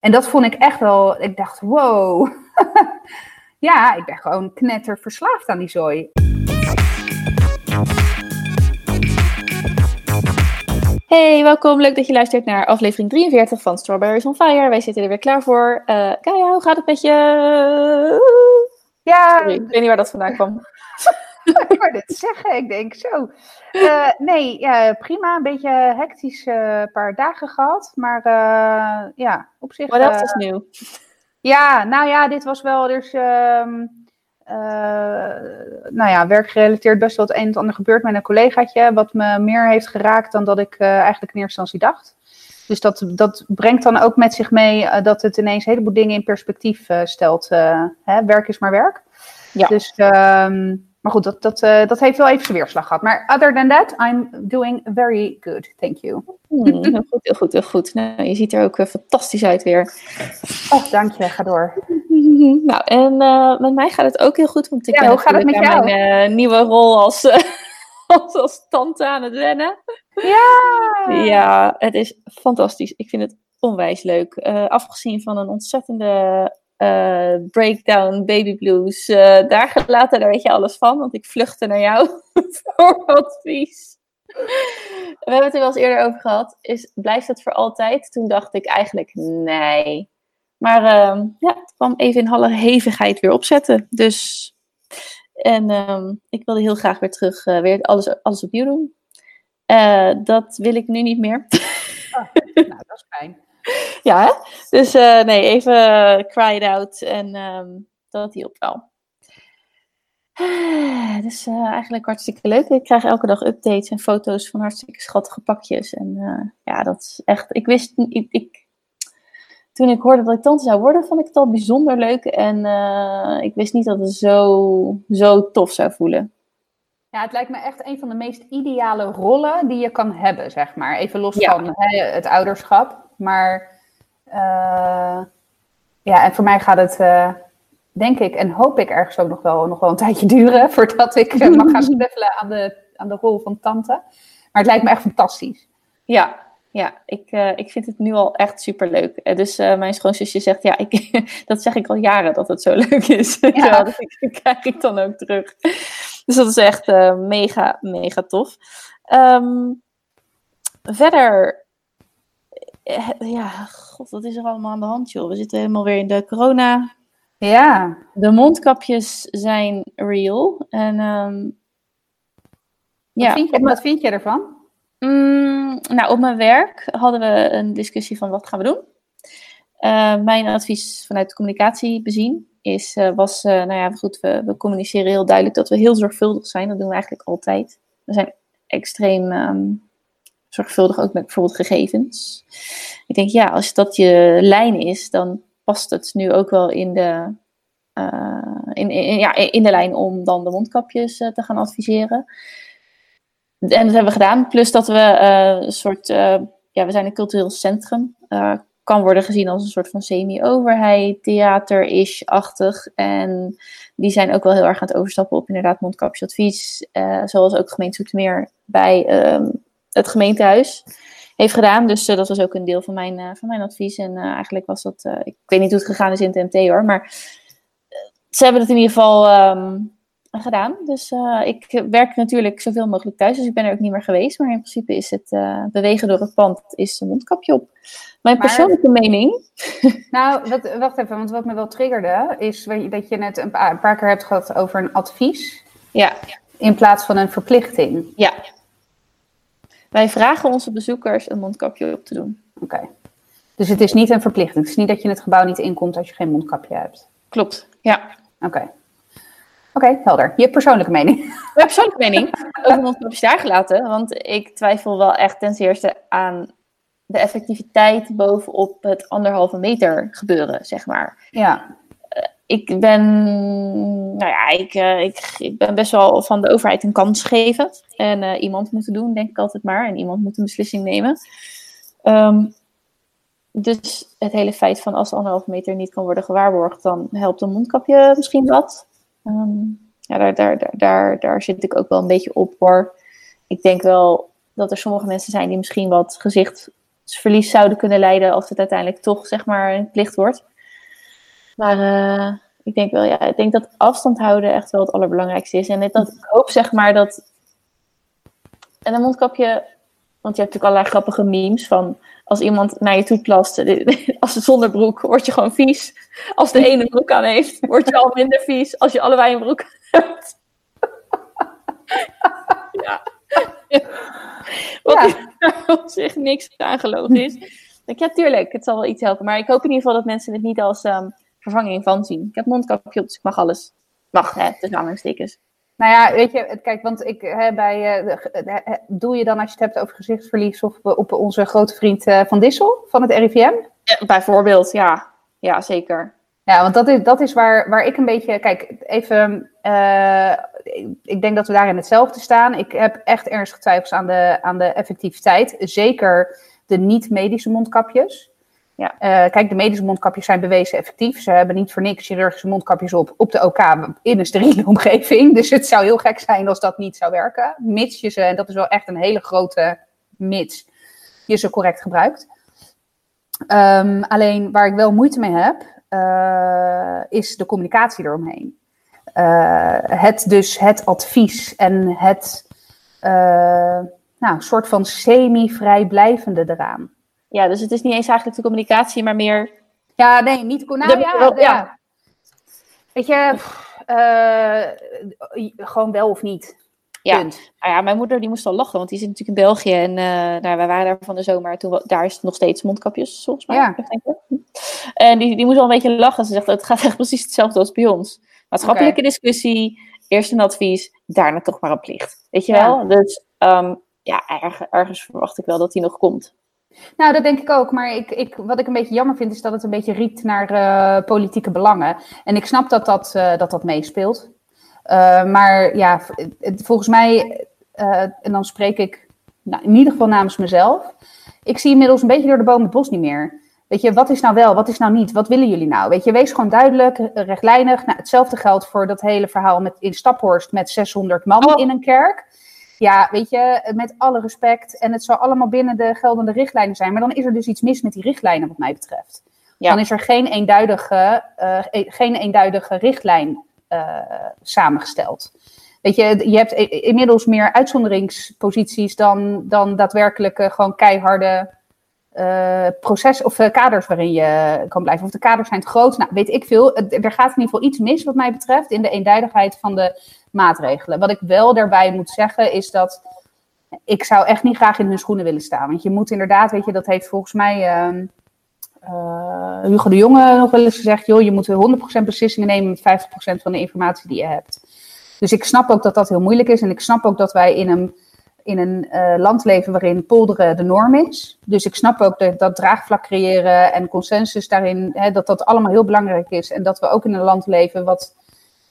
En dat vond ik echt wel, ik dacht, wow. ja, ik ben gewoon knetter verslaafd aan die zooi. Hey, welkom. Leuk dat je luistert naar aflevering 43 van Strawberries on Fire. Wij zitten er weer klaar voor. Uh, Kaya, hoe gaat het met je? Ja. Sorry, ik weet niet waar dat vandaan kwam. ik wou dit zeggen, ik denk zo. Uh, nee, ja, prima. Een beetje hectisch uh, paar dagen gehad. Maar uh, ja, op zich... Wat else is nieuw? Ja, nou ja, dit was wel dus... nou ja, werkgerelateerd best wel het een en het ander gebeurd met een collegaatje. Wat me meer heeft geraakt dan dat ik eigenlijk in eerste instantie dacht. Dus dat, dat brengt dan ook met zich mee dat het ineens een heleboel dingen in perspectief stelt. Hè, werk is maar werk. Ja. Dus... Um, maar goed, dat, dat, uh, dat heeft wel even zijn weerslag gehad. Maar other than that, I'm doing very good. Thank you. Hmm, heel goed, heel goed, heel goed. Nou, je ziet er ook uh, fantastisch uit weer. Oh, dank je. Ga door. nou, en uh, met mij gaat het ook heel goed. Want ik ja, ben hoe gaat het met jou? mijn nieuwe rol als, als, als tante aan het wennen. Ja! Ja, het is fantastisch. Ik vind het onwijs leuk. afgezien van een ontzettende uh, breakdown, baby blues. Uh, daar gelaten, daar weet je alles van, want ik vluchtte naar jou voor advies. We hebben het er wel eens eerder over gehad. Is, blijft het voor altijd? Toen dacht ik eigenlijk nee. Maar uh, ja, het kwam even in alle hevigheid weer opzetten. Dus, en um, ik wilde heel graag weer terug, uh, weer alles, alles opnieuw doen. dat wil ik nu niet meer. Oh, nou, dat is fijn. Ja, hè? dus uh, nee, even uh, cry it out en um, dat hielp wel. Dus uh, eigenlijk hartstikke leuk. Ik krijg elke dag updates en foto's van hartstikke schattige pakjes. En ja, dat is echt. Ik wist. Ik, ik, toen ik hoorde dat ik tante zou worden, vond ik het al bijzonder leuk. En ik wist niet dat het zo, zo tof zou voelen. Ja, het lijkt me echt een van de meest ideale rollen die je kan hebben, zeg maar. Even los Ja. van hè, het ouderschap. Maar uh, ja, en voor mij gaat het, uh, denk ik, en hoop ik ergens ook nog wel, nog wel een tijdje duren voordat ik uh, mag gaan snuffelen aan de, aan de rol van tante. Maar het lijkt me echt fantastisch. Ja, ja ik, ik vind het nu al echt super leuk. Dus mijn schoonzusje zegt, ja, ik, dat zeg ik al jaren dat het zo leuk is. Ja. ja, dat krijg ik dan ook terug. Dus dat is echt mega, mega tof. Um, verder ja, god, wat is er allemaal aan de hand, joh? We zitten helemaal weer in de corona. Ja. De mondkapjes zijn real. En um, wat, ja, vind je, wat vind je ervan? Mm, nou, op mijn werk hadden we een discussie van wat gaan we doen. Uh, mijn advies vanuit de communicatie bezien is, uh, was, uh, nou ja, goed, we, we, communiceren heel duidelijk dat we heel zorgvuldig zijn. Dat doen we eigenlijk altijd. We zijn extreem um, zorgvuldig ook met bijvoorbeeld gegevens. Ik denk, ja, als dat je lijn is, dan past het nu ook wel in de, uh, in, in, ja, in de lijn om dan de mondkapjes uh, te gaan adviseren. En dat hebben we gedaan. Plus dat we uh, een soort, ja, we zijn een cultureel centrum. kan worden gezien als een soort van semi-overheid, theater-ish-achtig. En die zijn ook wel heel erg aan het overstappen op inderdaad mondkapjesadvies. zoals ook gemeente Zoetermeer bij um, het gemeentehuis heeft gedaan. Dus uh, dat was ook een deel van mijn, uh, van mijn advies. En uh, eigenlijk was dat, ik weet niet hoe het gegaan is in het MT hoor, maar ze hebben het in ieder geval um, gedaan. Dus ik werk natuurlijk zoveel mogelijk thuis, dus ik ben er ook niet meer geweest. Maar in principe is het bewegen door het pand, is een mondkapje op. Mijn Maar- persoonlijke mening. Nou, wat, wacht even, want wat me wel triggerde, is dat je net een paar, een paar keer hebt gehad over een advies Ja, in plaats van een verplichting. ja. Wij vragen onze bezoekers een mondkapje op te doen. Oké. Dus het is niet een verplichting. Het is niet dat je het gebouw niet inkomt als je geen mondkapje hebt. Klopt, ja. Oké. Oké, helder. Je persoonlijke mening. Mijn persoonlijke mening over mondkapjes daar gelaten. Want ik twijfel wel echt ten eerste aan de effectiviteit bovenop het anderhalve meter gebeuren, zeg maar. Ja. Ik ben, nou ja, ik, eh, ik, ik ben best wel van de overheid een kans geven. En eh, iemand moeten doen, denk ik altijd maar. En iemand moet een beslissing nemen. Ehm, dus het hele feit van als de anderhalve meter niet kan worden gewaarborgd, dan helpt een mondkapje misschien wat. Ehm, ja, daar, daar, daar, daar, daar zit ik ook wel een beetje op hoor. Ik denk wel dat er sommige mensen zijn die misschien wat gezicht gezichtsverlies zouden kunnen leiden als het uiteindelijk toch zeg maar een plicht wordt. Maar uh, ik denk wel, ja, ik denk dat afstand houden echt wel het allerbelangrijkste is. En dat, ik hoop zeg maar dat. En een mondkapje, want je hebt natuurlijk allerlei grappige memes van als iemand naar je toe plast, als het zonder broek, word je gewoon vies. Als de ene broek aan heeft, word je al minder vies als je allebei een broek hebt. ja. Wat ja. op zich niks aangelogen is. Ik, ja, tuurlijk, het zal wel iets helpen. Maar ik hoop in ieder geval dat mensen het niet als um, vervanging van zien. Ik heb mondkapje op, dus ik mag alles. Mag, hè, de aanhalingstekens. Nou ja, weet je, kijk, want ik hè, bij, uh, doe je dan als je het hebt over gezichtsverlies of op onze grote vriend uh, Van Dissel van het RIVM? Ja, bijvoorbeeld, ja. Ja, zeker. Ja, want dat is, dat is waar, waar ik een beetje, kijk, even, uh, ik denk dat we daarin hetzelfde staan. Ik heb echt ernstig twijfels aan de, aan de effectiviteit. Zeker de niet-medische mondkapjes. Ja. Uh, kijk, de medische mondkapjes zijn bewezen effectief. Ze hebben niet voor niks chirurgische mondkapjes op op de OK in een steriele omgeving. Dus het zou heel gek zijn als dat niet zou werken. Mits je ze, en dat is wel echt een hele grote mits, je ze correct gebruikt. Um, alleen waar ik wel moeite mee heb, uh, is de communicatie eromheen. Uh, het dus het advies en het nou, soort van semi-vrijblijvende eraan. Ja, dus het is niet eens eigenlijk de communicatie, maar meer. Ja, nee, niet. Nou, ja, ja, Weet je, uh, gewoon wel of niet. Ja. Nou ja, mijn moeder die moest al lachen, want die zit natuurlijk in België. En uh, nou, wij waren daar van de zomer. Toen, daar is het nog steeds mondkapjes, volgens mij. Ja. En die, die moest al een beetje lachen. Ze zegt, het gaat echt precies hetzelfde als bij ons. Maatschappelijke okay. discussie, eerst een advies, daarna toch maar een plicht. Weet je wel? Dus um, ja, erg, ergens verwacht ik wel dat die nog komt. Nou, dat denk ik ook. Maar ik, ik, wat ik een beetje jammer vind, is dat het een beetje riekt naar uh, politieke belangen. En ik snap dat dat, uh, dat, dat meespeelt. Uh, maar ja, het, volgens mij, en dan spreek ik nou, in ieder geval namens mezelf. Ik zie inmiddels een beetje door de boom het bos niet meer. Weet je, wat is nou wel, wat is nou niet? Wat willen jullie nou? Weet je, wees gewoon duidelijk, rechtlijnig. Nou, hetzelfde geldt voor dat hele verhaal met, in Staphorst met 600 man oh. in een kerk. Ja, weet je, met alle respect. En het zal allemaal binnen de geldende richtlijnen zijn. Maar dan is er dus iets mis met die richtlijnen, wat mij betreft. Dan is er geen eenduidige, uh, geen eenduidige richtlijn uh, samengesteld. Weet je, je hebt inmiddels meer uitzonderingsposities dan, dan daadwerkelijk uh, gewoon keiharde uh, proces of uh, kaders waarin je kan blijven. Of de kaders zijn te groot. Nou, weet ik veel. Er gaat in ieder geval iets mis, wat mij betreft, in de eenduidigheid van de maatregelen. Wat ik wel daarbij moet zeggen is dat ik zou echt niet graag in hun schoenen willen staan. Want je moet inderdaad, weet je, dat heeft volgens mij uh, uh, Hugo de Jonge nog wel eens gezegd, joh, je moet 100% beslissingen nemen met 50% van de informatie die je hebt. Dus ik snap ook dat dat heel moeilijk is en ik snap ook dat wij in een, in een uh, land leven waarin polderen de norm is. Dus ik snap ook dat, dat draagvlak creëren en consensus daarin, hè, dat dat allemaal heel belangrijk is. En dat we ook in een land leven wat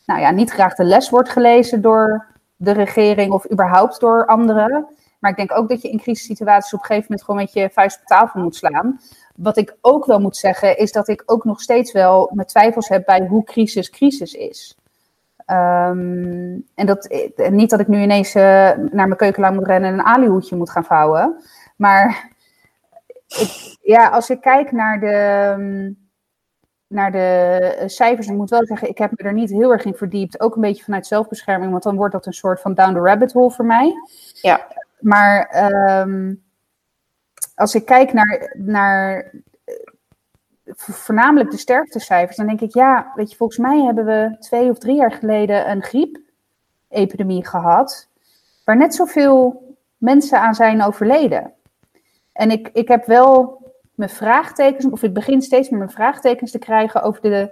nou ja, niet graag de les wordt gelezen door de regering of überhaupt door anderen. Maar ik denk ook dat je in crisissituaties op een gegeven moment gewoon met je vuist op tafel moet slaan. Wat ik ook wel moet zeggen, is dat ik ook nog steeds wel mijn twijfels heb bij hoe crisis crisis is. Um, en dat, niet dat ik nu ineens uh, naar mijn keukenlaan moet rennen en een alihoedje moet gaan vouwen. Maar ja, als ik kijk naar de, naar de eh, cijfers. Ik moet wel zeggen, ik heb me er niet heel erg in verdiept. Ook een beetje vanuit zelfbescherming, want dan wordt dat een soort van down the rabbit hole voor mij. Ja. Maar um, als ik kijk naar, naar eh, voornamelijk de sterftecijfers, dan denk ik, ja, weet je, volgens mij hebben we twee of drie jaar geleden een griepepidemie gehad, waar net zoveel mensen aan zijn overleden. En ik, ik heb wel mijn vraagtekens, of ik begin steeds meer mijn vraagtekens te krijgen over de,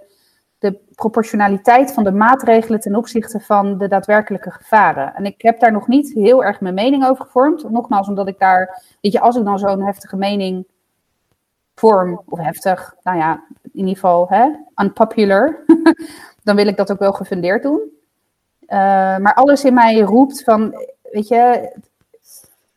de proportionaliteit van de maatregelen ten opzichte van de daadwerkelijke gevaren. En ik heb daar nog niet heel erg mijn mening over gevormd. Nogmaals, omdat ik daar, weet je, als ik dan zo'n heftige mening vorm, of heftig, nou ja, in ieder geval hè, unpopular, dan wil ik dat ook wel gefundeerd doen. Uh, maar alles in mij roept van, weet je,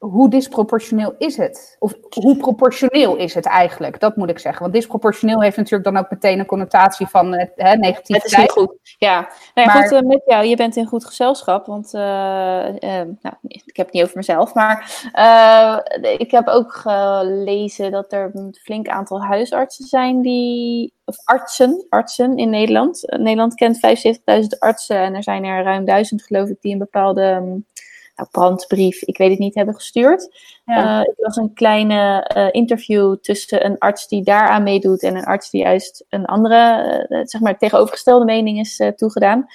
hoe disproportioneel is het? Of hoe proportioneel is het eigenlijk? Dat moet ik zeggen. Want disproportioneel heeft natuurlijk dan ook meteen een connotatie van uh, hè, negativiteit. Het is niet goed. Ja, nou ja maar... goed, uh, met jou, je bent in goed gezelschap. Want uh, nou, ik heb het niet over mezelf. Maar ik heb ook gelezen dat er een flink aantal huisartsen zijn die. Of artsen, artsen in Nederland. Nederland kent 75.000 artsen en er zijn er ruim duizend, geloof ik, die een bepaalde. Um, nou, brandbrief, ik weet het niet, hebben gestuurd. Ja. Uh, ik was een kleine uh, interview tussen een arts die daaraan meedoet en een arts die juist een andere, uh, zeg maar, tegenovergestelde mening is toegedaan.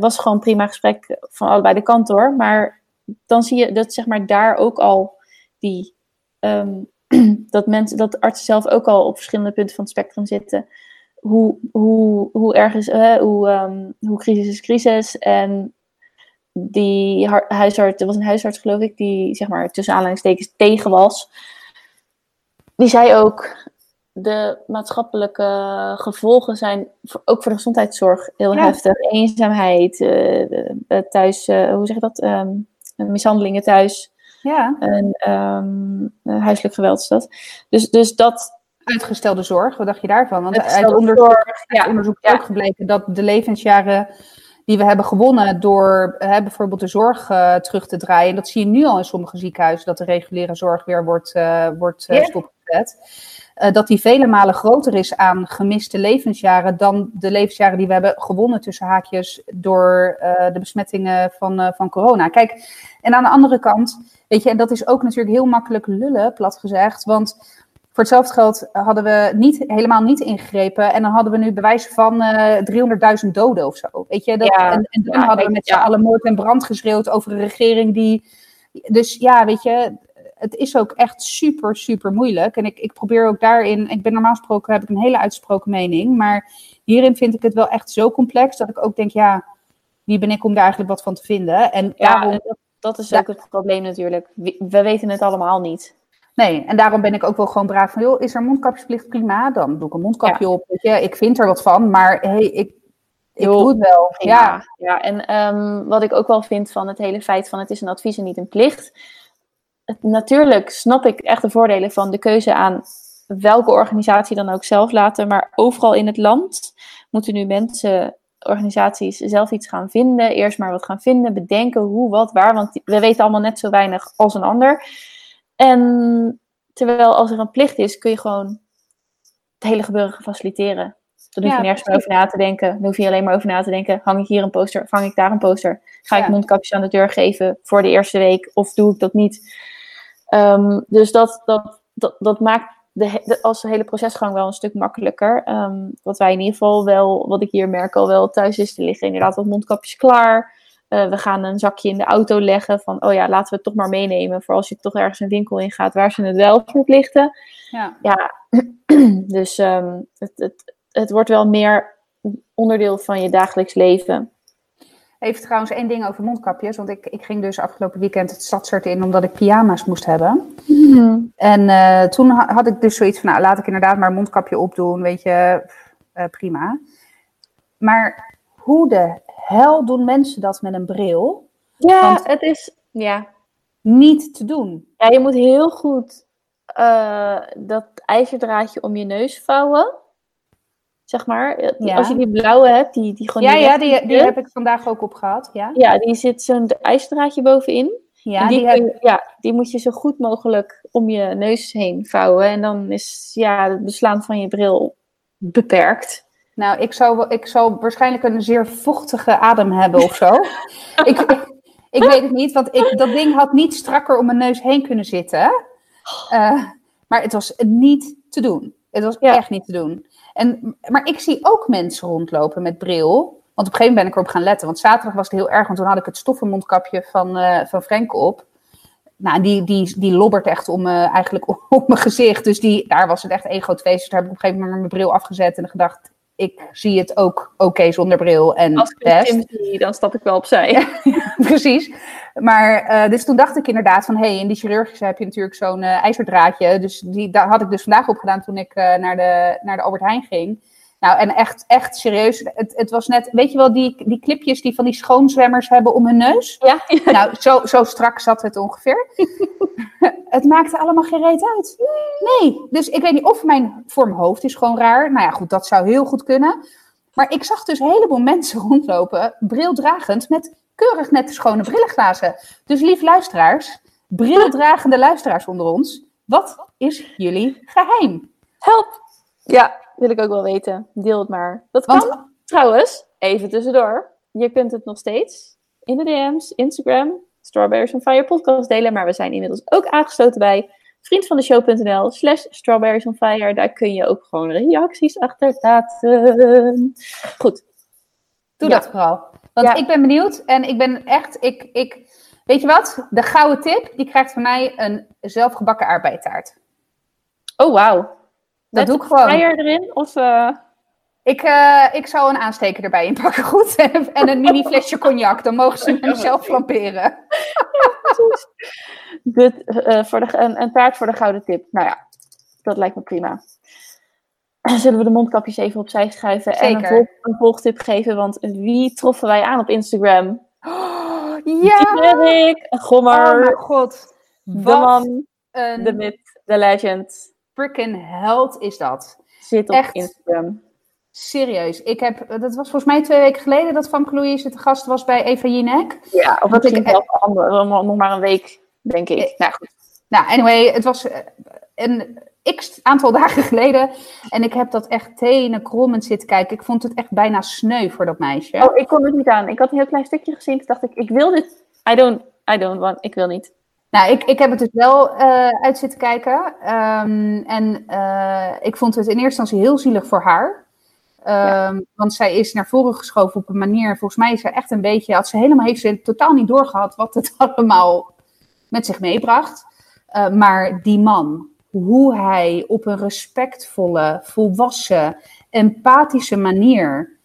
was gewoon een prima gesprek van allebei de kanten hoor. Maar dan zie je dat, zeg maar, daar ook al die. Um, dat mensen, dat artsen zelf ook al op verschillende punten van het spectrum zitten. Hoe, hoe, hoe erg is, hoe, um, hoe crisis is crisis en die huisarts, er was een huisarts geloof ik, die zeg maar tussen aanleidingstekens tegen was. Die zei ook, de maatschappelijke gevolgen zijn ook voor de gezondheidszorg heel heftig. Eenzaamheid, uh, thuis, uh, hoe zeg je dat? Um, mishandelingen thuis. Ja. En um, huiselijk geweld is dat. Dus, dus dat... Uitgestelde zorg, wat dacht je daarvan? Want uit onderzoek, ja. onderzoek is ook gebleken dat de levensjaren die we hebben gewonnen door hè, bijvoorbeeld de zorg uh, terug te draaien. En dat zie je nu al in sommige ziekenhuizen, dat de reguliere zorg weer wordt, uh, wordt uh, stopgezet. dat die vele malen groter is aan gemiste levensjaren dan de levensjaren die we hebben gewonnen tussen haakjes door de besmettingen van, van corona. Kijk, en aan de andere kant, weet je, en dat is ook natuurlijk heel makkelijk lullen, plat gezegd, want voor hetzelfde geld hadden we niet, helemaal niet ingegrepen. En dan hadden we nu bewijs van uh, eh, 300.000 doden of zo. Weet je? Dat, en, en, dan hadden we met z'n allen moord en brand geschreeuwd over een regering die. Dus ja, weet je, het is ook echt super, super moeilijk. En ik, ik probeer ook daarin. Ik ben normaal gesproken heb ik een hele uitgesproken mening. Maar hierin vind ik het wel echt zo complex dat ik ook denk, ja, wie ben ik om daar eigenlijk wat van te vinden? En daarom, dat, dat is ook het probleem natuurlijk. We weten het allemaal niet. Nee, en daarom ben ik ook wel gewoon braaf van, joh, is er mondkapjesplicht? Prima, dan doe ik een mondkapje op. Weet je, ik vind er wat van, maar hey, ik, ik doe het wel. Ja, ja. en um, wat ik ook wel vind van het hele feit van het is een advies en niet een plicht. Het, natuurlijk snap ik echt de voordelen van de keuze aan welke organisatie dan ook zelf laten, maar overal in het land moeten nu mensen organisaties zelf iets gaan vinden. Eerst maar wat gaan vinden, bedenken hoe, wat, waar. Want we weten allemaal net zo weinig als een ander. En terwijl als er een plicht is, kun je gewoon het hele gebeuren faciliteren. Dan hoef je nergens meer over na te denken. Dan hoef je alleen maar over na te denken. Hang ik hier een poster? Vang ik daar een poster? Ga ik mondkapjes aan de deur geven voor de eerste week? Of doe ik dat niet? Ehm, dus dat, dat, dat, dat maakt de, de, als de hele procesgang wel een stuk makkelijker. Um, wat wij in ieder geval wel, wat ik hier merk al wel thuis is, er liggen inderdaad wat mondkapjes klaar. Uh, we gaan een zakje in de auto leggen van, oh ja, laten we het toch maar meenemen voor als je toch ergens een winkel in gaat waar ze het wel verplichten. Ja, ja dus um, het, het, het wordt wel meer onderdeel van je dagelijks leven. Even trouwens één ding over mondkapjes. Want ik, ik ging dus afgelopen weekend het stadshart in omdat ik pyjama's moest hebben. Mm. En uh, toen had ik dus zoiets van, nou laat ik inderdaad maar een mondkapje opdoen, weet je, uh, prima. Maar hoe de hel doen mensen dat met een bril? Ja, Want het is ja. niet te doen. Ja, je moet heel goed uh, dat ijzerdraadje om je neus vouwen. Zeg maar. Ja. Als je die blauwe hebt, die, die gewoon. Ja, ja die, die heb ik vandaag ook op gehad. Ja, ja die zit zo'n ijzerdraadje bovenin. Ja die, die heb... ja, die moet je zo goed mogelijk om je neus heen vouwen. En dan is ja, het beslaan van je bril beperkt. Nou, ik zou, ik zou waarschijnlijk een zeer vochtige adem hebben of zo. ik, ik, weet het niet, want ik, dat ding had niet strakker om mijn neus heen kunnen zitten. Uh, maar het was niet te doen. Het was echt niet te doen. En, maar ik zie ook mensen rondlopen met bril. Want op een gegeven moment ben ik erop gaan letten. Want zaterdag was het heel erg, want toen had ik het stoffenmondkapje van, uh, van Frank op. Nou, die, die, die lobbert echt om, uh, eigenlijk op, mijn gezicht. Dus die, daar was het echt één groot feest. Dus daar heb ik op een gegeven moment mijn bril afgezet en gedacht ik zie het ook oké zonder bril. En Als ik het zie, dan stap ik wel opzij. precies. Maar uh, dus toen dacht ik inderdaad van... hé, hey, in die chirurgische heb je natuurlijk zo'n uh, ijzerdraadje. Dus die daar had ik dus vandaag op gedaan toen ik uh, naar, de, naar de Albert Heijn ging. Nou, en echt, echt serieus. Het, het was net, weet je wel, die, die clipjes die van die schoonzwemmers hebben om hun neus? Ja. Nou, zo, zo strak zat het ongeveer. het maakte allemaal geen reet uit. Nee, dus ik weet niet of mijn, voor mijn hoofd is gewoon raar. Nou ja, goed, dat zou heel goed kunnen. Maar ik zag dus een heleboel mensen rondlopen, brildragend, met keurig nette schone brillenglazen. Dus lief luisteraars, brildragende luisteraars onder ons, wat is jullie geheim? Help! Ja, wil ik ook wel weten. Deel het maar. Dat kan Want- trouwens, even tussendoor. Je kunt het nog steeds in de DM's, Instagram, Strawberries on Fire podcast delen. Maar we zijn inmiddels ook aangesloten bij vriendvandeshow.nl slash Strawberries on Fire. Daar kun je ook gewoon reacties achterlaten. Goed. Doe Ja. dat vooral. Want Ja. ik ben benieuwd en ik ben echt, ik, ik, weet je wat? De gouden tip, die krijgt van mij een zelfgebakken aardbeitaart. Oh, wauw. Dat Met doe ik gewoon. Eier erin? Of, eh, Ik, eh, ik zou een aansteker erbij inpakken, goed? en een mini flesje cognac, dan mogen ze hem zelf flamperen. dit, eh, voor de, een, een taart voor de gouden tip. Nou ja, dat lijkt me prima. Zullen we de mondkapjes even opzij schuiven en een, volg, een volgtip geven? Want wie troffen wij aan op Instagram? Oh, ja! Erik, Oh Gommer, mijn god. de man, een de myth, de legend. Freaking held is dat. Zit op Echt. Instagram. Serieus. Ik heb, dat was volgens mij twee weken geleden dat Van Louise te gast was bij Eva Jinek. Ja, of Want ik- misschien zelfs ander- nog maar een week, denk ik. Nou goed. Nou, anyway, het was eh, een x aantal dagen geleden. En ik heb dat echt tenen krommend zitten kijken. Ik vond het echt bijna sneu voor dat meisje. Oh, ik kon het niet aan. Ik had een heel klein stukje gezien. Toen dacht ik, ik wil dit. I don't, I don't want, ik wil niet. Nou, ik, ik heb het dus wel eh, uit zitten kijken. Ehm, en eh, ik vond het in eerste instantie heel zielig voor haar. Ehm, Want zij is naar voren geschoven op een manier. Volgens mij is ze echt een beetje. Had ze helemaal heeft ze totaal niet doorgehad wat het allemaal met zich meebracht. Eh, maar die man, hoe hij op een respectvolle, volwassen, empathische manier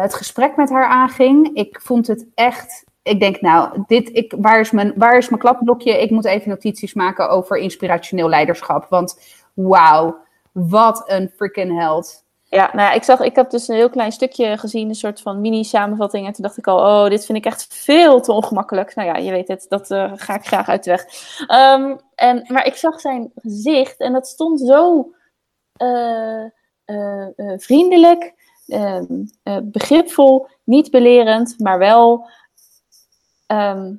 het gesprek met haar aanging. Ik vond het echt. Ik denk, nou, dit, ik, waar, is mijn, waar is mijn klapblokje? Ik moet even notities maken over inspirationeel leiderschap. Want wauw, wat een freaking held. Ja, nou ja, ik zag, ik heb dus een heel klein stukje gezien, een soort van mini-samenvatting. En toen dacht ik al, oh, dit vind ik echt veel te ongemakkelijk. Nou ja, je weet het, dat eh, ga ik graag uit de weg. Ehm, en, maar ik zag zijn gezicht en dat stond zo eh, eh, vriendelijk, ehm, eh, begripvol, niet belerend, maar wel, ehm,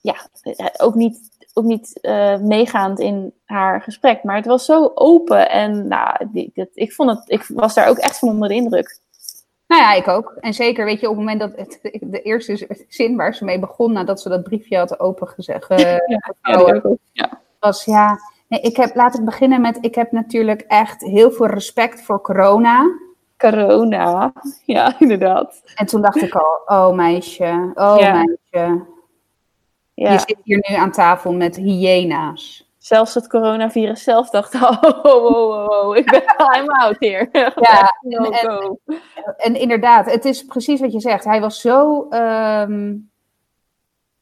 ja, eh, ook niet, ook niet eh, meegaand in haar gesprek. Maar het was zo open en nou, die, dat, ik, vond het, ik was daar ook echt van onder de indruk. Nou ja, ik ook. En zeker, weet je, op het moment dat het, de eerste zin waar ze mee begon, nadat ze dat briefje had opengezegd, Ja, was ja. Nee, ik heb, laat ik beginnen met, ik heb natuurlijk echt heel veel respect voor corona. Corona, ja, inderdaad. En toen dacht ik al, oh meisje, oh Ja. meisje. Je Ja, zit hier nu aan tafel met hyena's. zelfs het coronavirus zelf dacht, oh, oh, oh, oh, ik ben I'm out here. Ja, no en- go. En inderdaad, het is precies wat je zegt. Hij was zo. ehm,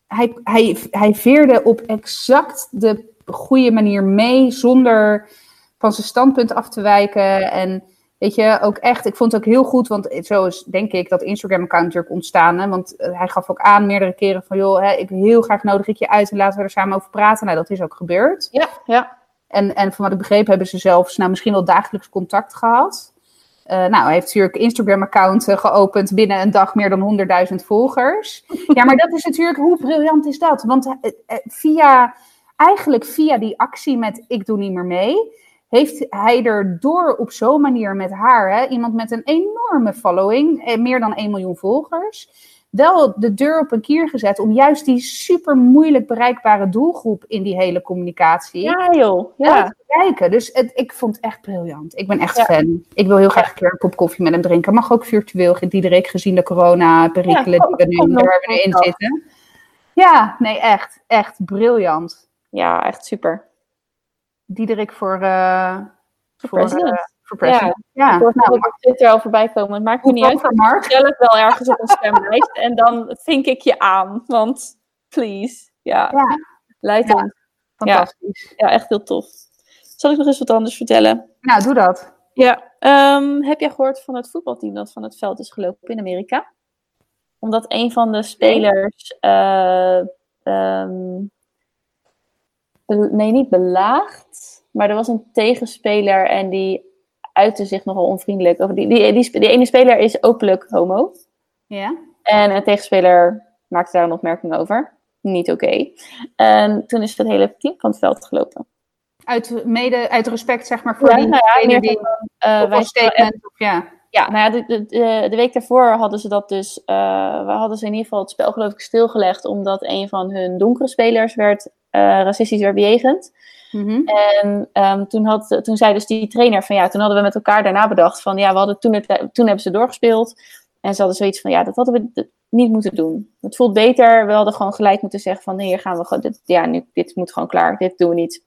hij, hij, hij veerde op exact de goede manier mee, zonder van zijn standpunt af te wijken. En weet je, ook echt, ik vond het ook heel goed, want zo is denk ik dat Instagram-account natuurlijk ontstaan. Hè? Want eh, hij gaf ook aan meerdere keren van, joh, hè, ik heel graag nodig ik je uit en laten we er samen over praten. Nou, dat is ook gebeurd. Ja, ja. En, en van wat ik begreep hebben ze zelfs nou, misschien wel dagelijks contact gehad. Eh, nou, hij heeft natuurlijk Instagram-account eh, geopend binnen een dag meer dan 100.000 volgers. Ja, maar dat is natuurlijk, hoe briljant is dat? Want via, eigenlijk via die actie met ik doe niet meer mee, heeft hij er door op zo'n manier met haar, hè, iemand met een enorme following, eh, meer dan 1 miljoen volgers, wel de deur op een kier gezet om juist die super moeilijk bereikbare doelgroep in die hele communicatie Ja, joh. ja. Te bereiken. Dus het, ik vond het echt briljant. Ik ben echt Ja. fan. Ik wil heel graag een keer een kop koffie met hem drinken. Mag ook virtueel, Diederik, gezien de corona-perikelen Ja, die we nu, waar we nu in zitten. Ja, nee, echt. Echt briljant. ja, echt super. Diederik voor, eh Voor voor, president. eh, voor president. Ja, Ik hoor nou, het op Twitter al voorbij komen. Het maakt me niet uit. Mark. zelf wel ergens op een stemlijst. en dan vink ik je aan. Want, please. Ja, Ja, leid Ja. ons. fantastisch. Ja, echt heel tof. Zal ik nog eens wat anders vertellen? Nou, doe dat. Ja, Ehm, heb jij gehoord van het voetbalteam dat van het veld is gelopen in Amerika? Omdat een van de spelers. eh, ehm, nee, niet belaagd. Maar er was een tegenspeler en die uitte zich nogal onvriendelijk. Over die, die, die, ene speler is openlijk homo. Ja? En een tegenspeler maakte daar een opmerking over. Niet oké. En toen is het hele team van het veld gelopen. Uit, mede, uit respect, zeg maar, voor Ja, die nou ja, meer die van, eh, of statement, of ja. Ja, nou ja, de, de, de, de week daarvoor hadden ze dat dus. eh, we hadden ze in ieder geval het spel, geloof ik, stilgelegd. Omdat een van hun donkere spelers werd racistisch werd bejegend. Mhm. En ehm, toen, had, toen zei dus die trainer van ja, toen hadden we met elkaar daarna bedacht van ja, we hadden toen, het, toen hebben ze doorgespeeld. En ze hadden zoiets van ja, dat hadden we niet moeten doen. Het voelt beter. We hadden gewoon gelijk moeten zeggen van nee, hier gaan we gewoon. Dit, ja, nu, dit moet gewoon klaar. Dit doen we niet.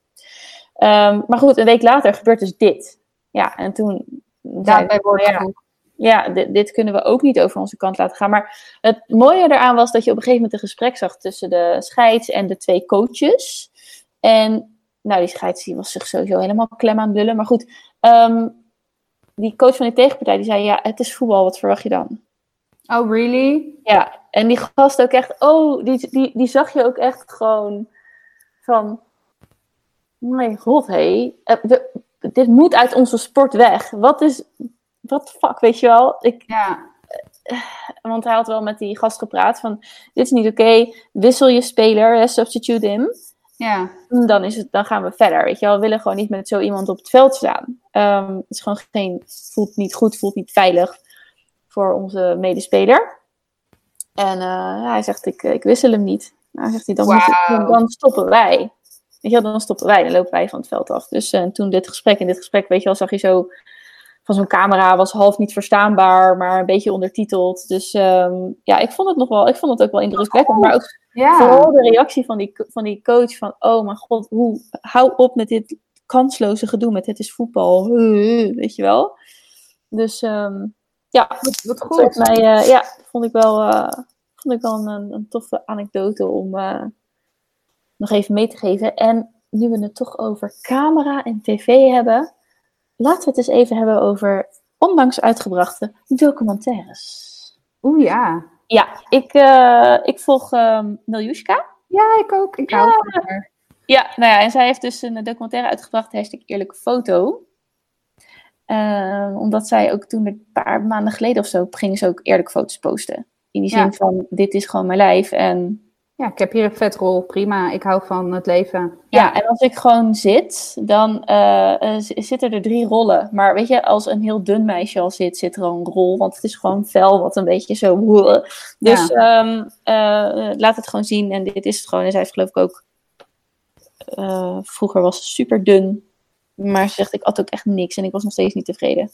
Ehm, maar goed, een week later gebeurt dus dit. Ja, en toen. Daarbij we, wordt ja. Ja, dit, dit kunnen we ook niet over onze kant laten gaan. Maar het mooie eraan was dat je op een gegeven moment een gesprek zag tussen de scheids en de twee coaches. En nou, die scheids die was zich sowieso helemaal klem aan het lullen. Maar goed, ehm, die coach van die tegenpartij die zei, ja, het is voetbal, wat verwacht je dan? Oh, really? Ja, en die gast ook echt, oh, die, die, die zag je ook echt gewoon van, mijn god, hé, eh, we- dit moet uit onze sport weg. Wat is, wat fuck, weet je wel? Ik, Ja. want hij had wel met die gast gepraat van, dit is niet oké, wissel je speler, hè, substitute him. Ja. Dan, is het, dan gaan we verder, weet je wel. We willen gewoon niet met zo iemand op het veld staan. Ehm, het is gewoon geen, voelt niet goed, voelt niet veilig voor onze medespeler. En eh, hij zegt, ik, ik wissel hem niet. Nou, zegt hij, dan stoppen wij. Weet je wel, dan stoppen wij, dan lopen wij van het veld af. Dus eh, toen dit gesprek, in dit gesprek, weet je wel, zag je zo van zo'n camera, was half niet verstaanbaar, maar een beetje ondertiteld. Dus ehm, ja, ik vond het nog wel, ik vond het ook wel indrukwekkend. Maar ook Ja. Vooral de reactie van die, van die coach van, oh mijn god, hoe, hou op met dit kansloze gedoe met het is voetbal, weet je wel. Dus ehm, ja, Wat, goed. mij, eh, ja, vond ik wel, eh, vond ik wel een, een toffe anekdote om eh, nog even mee te geven. En nu we het toch over camera en tv hebben, laten we het eens even hebben over onlangs uitgebrachte documentaires. Oeh, ja. Ja, ik, eh, ik volg ehm Miljushka. Ja, ik ook. Ik hou van haar. Ja, nou ja, en zij heeft dus een documentaire uitgebracht, hashtag eerlijke foto. Ehm, omdat zij ook toen een paar maanden geleden of zo, ging ze ook eerlijke foto's posten. In die zin Ja. van, dit is gewoon mijn lijf. En Ja, ik heb hier een vetrol. Prima. Ik hou van het leven. ja, en als ik gewoon zit, dan eh, eh, zitten er drie rollen. Maar weet je, als een heel dun meisje al zit, zit er al een rol. Want het is gewoon vel wat een beetje zo... Dus ehm, eh, laat het gewoon zien. En dit is het gewoon. En zij heeft geloof ik ook... vroeger was ze super dun. Maar ze zegt, ik at ook echt niks. En ik was nog steeds niet tevreden.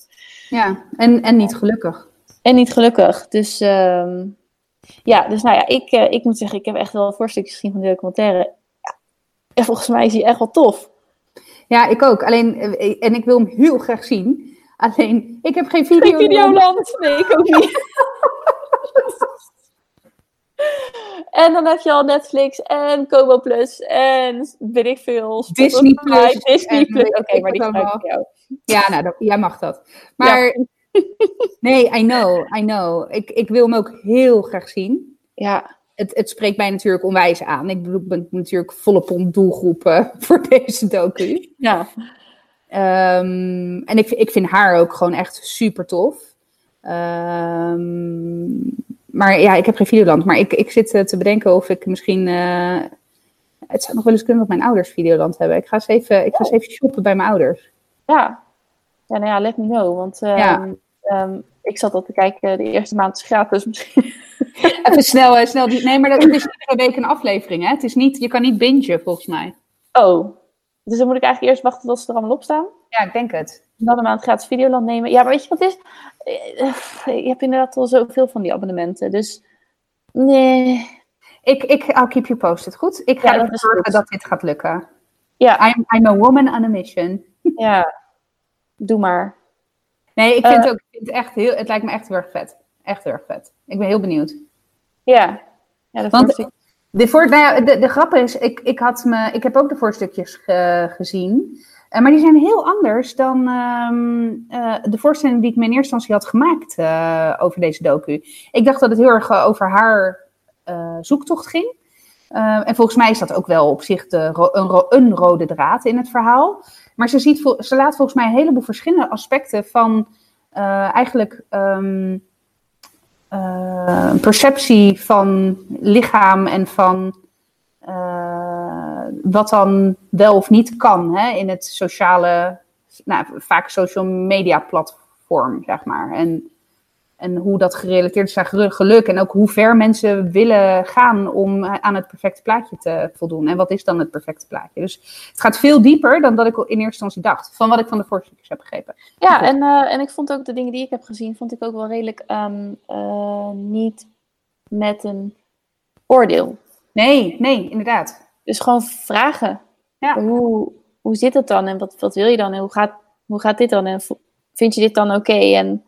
Ja, en, en niet gelukkig. En niet gelukkig. Dus ehm, ja, dus nou ja, ik, eh, ik moet zeggen, ik heb echt wel voorstukjes gezien van de documentaire. Ja, en volgens mij is die echt wel tof. Ja, ik ook. Alleen, eh, en ik wil hem heel graag zien. Alleen, ik heb geen video. Geen Videoland. Nee, ik ook niet. en dan heb je al Netflix en Kobo Plus en weet ik veel. Disney Plus Disney Plus. Oké, maar die gebruik ik jou. Ja, nou, dat- jij mag dat. Maar nee, I know, I know. Ik, ik wil hem ook heel graag zien. Ja, Het, het spreekt mij natuurlijk onwijs aan. Ik bedoel, ben natuurlijk volop om doelgroepen voor deze docu. ja. Ehm, en ik, ik vind haar ook gewoon echt super tof. Ehm, maar ja, ik heb geen Videoland. Maar ik, ik zit eh, te bedenken of ik misschien... eh, het zou nog wel eens kunnen dat mijn ouders Videoland hebben. Ik ga eens even, ik ga eens even shoppen bij mijn ouders. Ja. Ja, nou ja, let me know. Want ehm, Ja. ehm, ik zat al te kijken, de eerste maand is gratis misschien. Even snel, eh, snel nee, maar dat is iedere week een aflevering, hè? Het is niet, je kan niet bingen, volgens mij. Oh, dus dan moet ik eigenlijk eerst wachten tot ze er allemaal op staan. Ja, ik denk het. Dan een maand gratis Videoland nemen. Ja, maar weet je wat het is? Eh, Je hebt inderdaad al zoveel van die abonnementen. Dus nee. Ik, ik, I'll keep you posted, goed? Ik ga Ja, ervoor zorgen dat dit gaat lukken. Ja, I'm, I'm a woman on a mission. ja. Doe maar. Nee, ik vind, Eh. het ook, ik vind het echt heel, het lijkt me echt heel erg vet. Echt heel erg vet. Ik ben heel benieuwd. Ja. Ja, dat Want- ik. De, voor, nou ja, de, de grap is, ik, ik, had me, ik heb ook de voorstukjes ge- gezien. Eh, maar die zijn heel anders dan ehm, eh, de voorstelling die ik me in eerste instantie had gemaakt eh, over deze docu. Ik dacht dat het heel erg over haar zoektocht ging. en volgens mij is dat ook wel op zich de een, een, rode draad in het verhaal. Maar ze, ziet, ze laat volgens mij een heleboel verschillende aspecten van eigenlijk um, perceptie van lichaam en van wat dan wel of niet kan hè, in het sociale, nou, vaak social media platform, zeg maar. En, en hoe dat gerelateerd is aan geluk en ook hoe ver mensen willen gaan om aan het perfecte plaatje te voldoen. En wat is dan het perfecte plaatje? Dus het gaat veel dieper dan dat ik in eerste instantie dacht, van wat ik van de voorstukjes heb begrepen. Ja, en, uh, en ik vond ook de dingen die ik heb gezien, vond ik ook wel redelijk um, uh, niet met een oordeel. Nee, nee, inderdaad. Dus gewoon vragen. Ja. Hoe, hoe zit het dan en wat, wat wil je dan en hoe gaat, hoe gaat dit dan en vind je dit dan oké en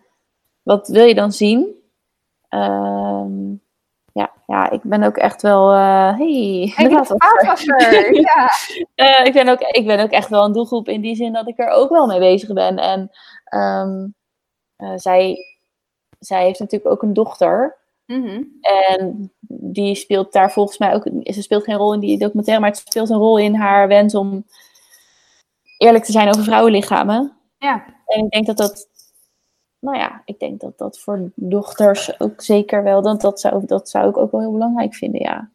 wat wil je dan zien? Ehm, ja, ja, ik ben ook echt wel. Uh, hey, ja. uh, ik, ben ook, ik ben ook echt wel een doelgroep in die zin dat ik er ook wel mee bezig ben. En um, uh, zij, zij heeft natuurlijk ook een dochter. Mhm. En die speelt daar volgens mij ook, ze speelt geen rol in die documentaire, maar het speelt een rol in haar wens om eerlijk te zijn over vrouwenlichamen. Ja. En ik denk dat dat, nou ja, ik denk dat dat voor dochters ook zeker wel, dat, dat, zou, dat zou ik ook wel heel belangrijk vinden, ja.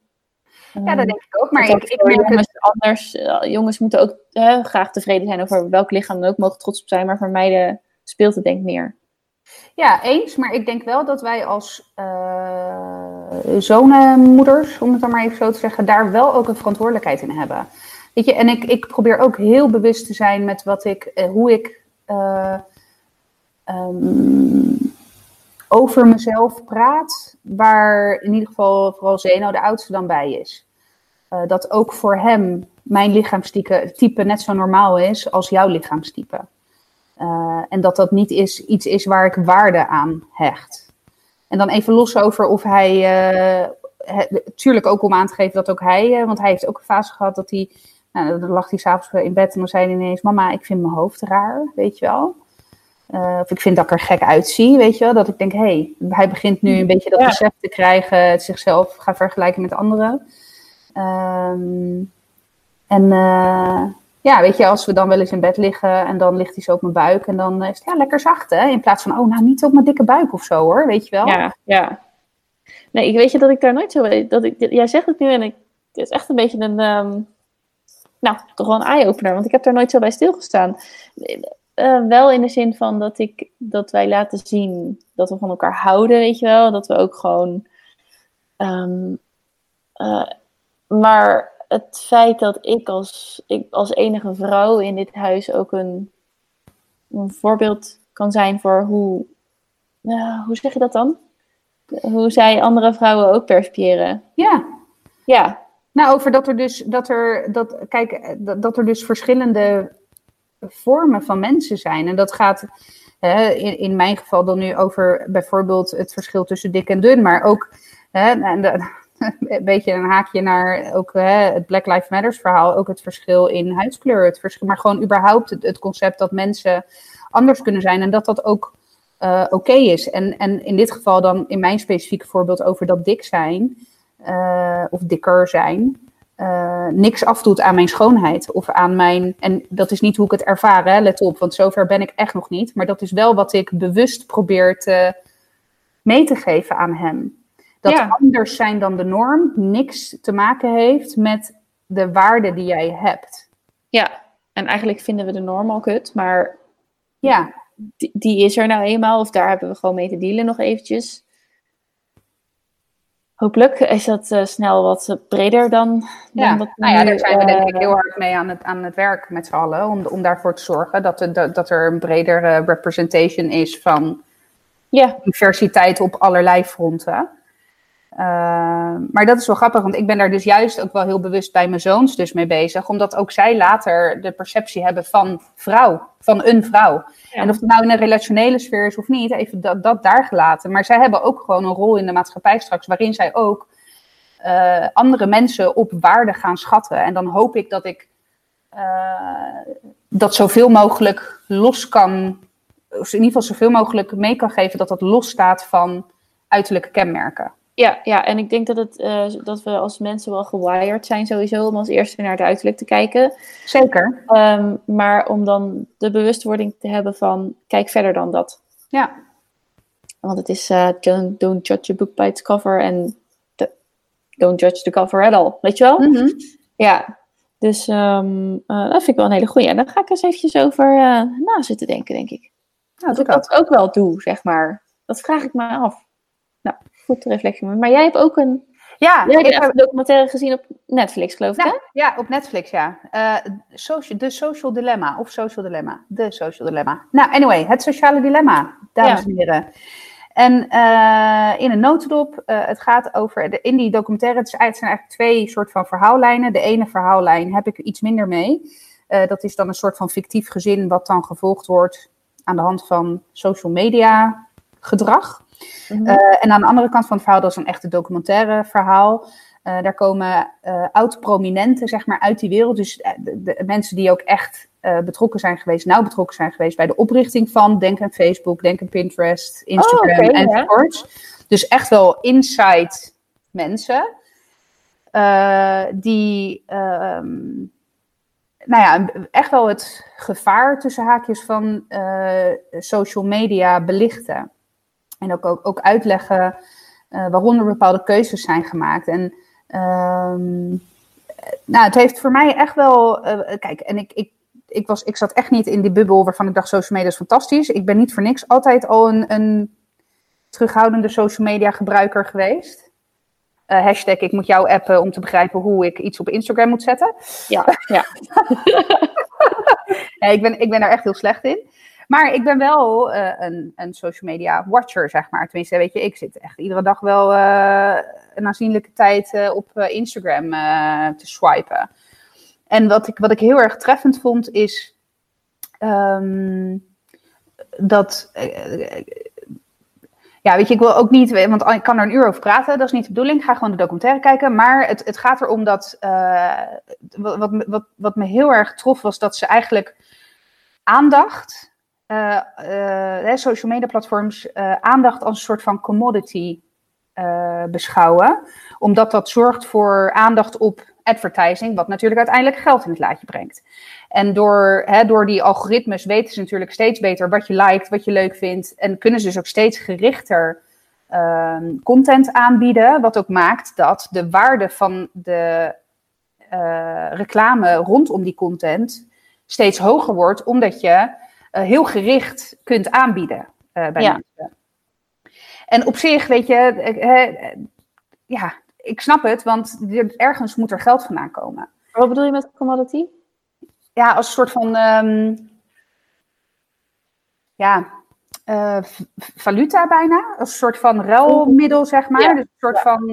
Ja, dat denk ik ook. Maar ik, ik merk jongens, anders, eh, jongens moeten ook graag tevreden zijn over welk lichaam dan ook, mogen trots op zijn, maar voor meiden speelt het denk ik meer. Ja, eens. Maar ik denk wel dat wij als uh, zonenmoeders, om het dan maar even zo te zeggen, daar wel ook een verantwoordelijkheid in hebben. Weet je, en ik, ik probeer ook heel bewust te zijn met wat ik, uh, hoe ik uh, um, over mezelf praat, waar in ieder geval vooral Zeno, de oudste, dan bij is. dat ook voor hem mijn lichaamstype net zo normaal is als jouw lichaamstype. Uh, en dat dat niet is, iets is waar ik waarde aan hecht. En dan even los over of hij. Uh, tuurlijk ook om aan te geven dat ook hij. Want hij heeft ook een fase gehad dat hij. Nou, dan lag hij s'avonds in bed en dan zei hij ineens: Mama, ik vind mijn hoofd raar. Weet je wel. Of ik vind dat ik er gek uitzie. Weet je wel. Dat ik denk: hé, hey, hij begint nu een beetje dat besef te krijgen. Het zichzelf gaan vergelijken met anderen. Um, en ja, weet je, als we dan wel eens in bed liggen en dan ligt hij zo op mijn buik en dan is het ja, lekker zacht, hè? In plaats van, oh, nou niet op mijn dikke buik of zo, hoor, weet je wel. Ja, ja. Nee, ik weet je dat ik daar nooit zo weet. Dat ik, jij zegt het nu en ik, het is echt een beetje een, um, nou, toch wel een eye-opener, want ik heb daar nooit zo bij stilgestaan. Uh, wel in de zin van dat, ik, dat wij laten zien dat we van elkaar houden, weet je wel. Dat we ook gewoon. Um, uh, maar het feit dat ik als, ik als enige vrouw in dit huis ook een, een voorbeeld kan zijn voor hoe, uh, hoe zeg je dat dan? Hoe zij andere vrouwen ook perspiëren. Ja. Ja. Nou, over dat er dus, dat er, dat, kijk, dat, dat er dus verschillende vormen van mensen zijn. En dat gaat in, in mijn geval dan nu over bijvoorbeeld het verschil tussen dik en dun, maar ook een beetje een haakje naar ook het Black Lives Matters verhaal, ook het verschil in huidskleur, het verschil, maar gewoon überhaupt het, het concept dat mensen anders kunnen zijn en dat dat ook uh, oké is. En, en in dit geval dan in mijn specifieke voorbeeld over dat dik zijn uh, of dikker zijn, uh, niks afdoet aan mijn schoonheid of aan mijn. En dat is niet hoe ik het ervaar, hè, let op, want zover ben ik echt nog niet. Maar dat is wel wat ik bewust probeer te mee te geven aan hem. Dat anders zijn dan de norm niks te maken heeft met de waarde die jij hebt. Ja, en eigenlijk vinden we de norm al kut, maar ja. die, die is er nou eenmaal, of daar hebben we gewoon mee te dealen nog eventjes. Hopelijk is dat uh, snel wat breder dan. Ja, nou ja, daar zijn we denk ik heel hard mee aan het, aan het werk met z'n allen. Om, om daarvoor te zorgen dat, er, dat, dat er een bredere representation is van ja. diversiteit op allerlei fronten. Uh, maar dat is wel grappig, want ik ben daar dus juist ook wel heel bewust bij mijn zoons dus mee bezig. Omdat ook zij later de perceptie hebben van vrouw, van een vrouw. En of het nou in een relationele sfeer is of niet, even dat, dat daar gelaten. Maar zij hebben ook gewoon een rol in de maatschappij straks, waarin zij ook uh, andere mensen op waarde gaan schatten. En dan hoop ik dat ik uh, dat zoveel mogelijk los kan, of in ieder geval zoveel mogelijk mee kan geven dat dat los staat van uiterlijke kenmerken. Ja, ja, en ik denk dat, het, uh, dat we als mensen wel gewired zijn sowieso om als eerste naar het uiterlijk te kijken. Zeker. Um, maar om dan de bewustwording te hebben van kijk verder dan dat. Ja. Want het is uh, don't, don't judge a book by its cover en don't judge the cover at all. Weet je wel? Mm -hmm. Ja. Dus um, uh, dat vind ik wel een hele goeie. En daar ga ik eens eventjes over na zitten denken, denk ik. Nou, dat ik dat ook wel doe, zeg maar. Dat vraag ik me af. Nou, goed reflectie. Maar jij hebt ook een. Ja, jij hebt een documentaire gezien op Netflix, geloof ik, ja, hè? Ja, op Netflix, ja. Uh, social, de Social Dilemma, of Social Dilemma. De Social Dilemma. Nou, anyway, het sociale dilemma, dames en heren. En uh, in een notendop, uh, het gaat over, de, in die documentaire, het, is, het zijn eigenlijk twee soort van verhaallijnen. De ene verhaallijn heb ik iets minder mee. dat is dan een soort van fictief gezin wat dan gevolgd wordt aan de hand van social media gedrag. Mm -hmm. uh, en aan de andere kant van het verhaal, dat is een echte documentaire verhaal. Uh, daar komen uh, oud-prominenten zeg maar, uit die wereld. Dus de, de, mensen die ook echt betrokken zijn geweest, nauw betrokken zijn geweest bij de oprichting van, denk aan Facebook, denk aan Pinterest, Instagram oh, okay, enzovoorts. Ja. Dus echt wel inside mensen. die um, nou ja, echt wel het gevaar tussen haakjes van social media belichten. En ook, ook, ook uitleggen uh, waarom er bepaalde keuzes zijn gemaakt. En um, nou, het heeft voor mij echt wel. Uh, kijk, en ik, ik, ik, was, ik zat echt niet in die bubbel waarvan ik dacht: social media is fantastisch. Ik ben niet voor niks altijd al een, een terughoudende social media gebruiker geweest. Uh, hashtag ik moet jou appen om te begrijpen hoe ik iets op Instagram moet zetten. Ja, ja. ja ik, ben, ik ben daar echt heel slecht in. Maar ik ben wel uh, een, een social media watcher, zeg maar. Tenminste, weet je, ik zit echt iedere dag wel uh, een aanzienlijke tijd uh, op Instagram te swipen. En wat ik, wat ik heel erg treffend vond, is um, dat. ja, weet je, ik wil ook niet, want ik kan er een uur over praten, dat is niet de bedoeling. Ik ga gewoon de documentaire kijken. Maar het, het gaat erom dat. wat, wat, wat me heel erg trof, was dat ze eigenlijk aandacht uh, uh, social media platforms uh, aandacht als een soort van commodity beschouwen. Omdat dat zorgt voor aandacht op advertising, wat natuurlijk uiteindelijk geld in het laadje brengt. En door, hè, door die algoritmes weten ze natuurlijk steeds beter wat je liked, wat je leuk vindt. En kunnen ze dus ook steeds gerichter ehm, content aanbieden. Wat ook maakt dat de waarde van de reclame rondom die content steeds hoger wordt, omdat je heel gericht kunt aanbieden uh, bij ja. mensen. En op zich, weet je, uh, ja, ik snap het, want ergens moet er geld vandaan komen. Wat bedoel je met commodity? Ja, als een soort van, um, ja, valuta bijna. Als een soort van ruilmiddel, zeg maar. Ja. Dus een soort Ja. van,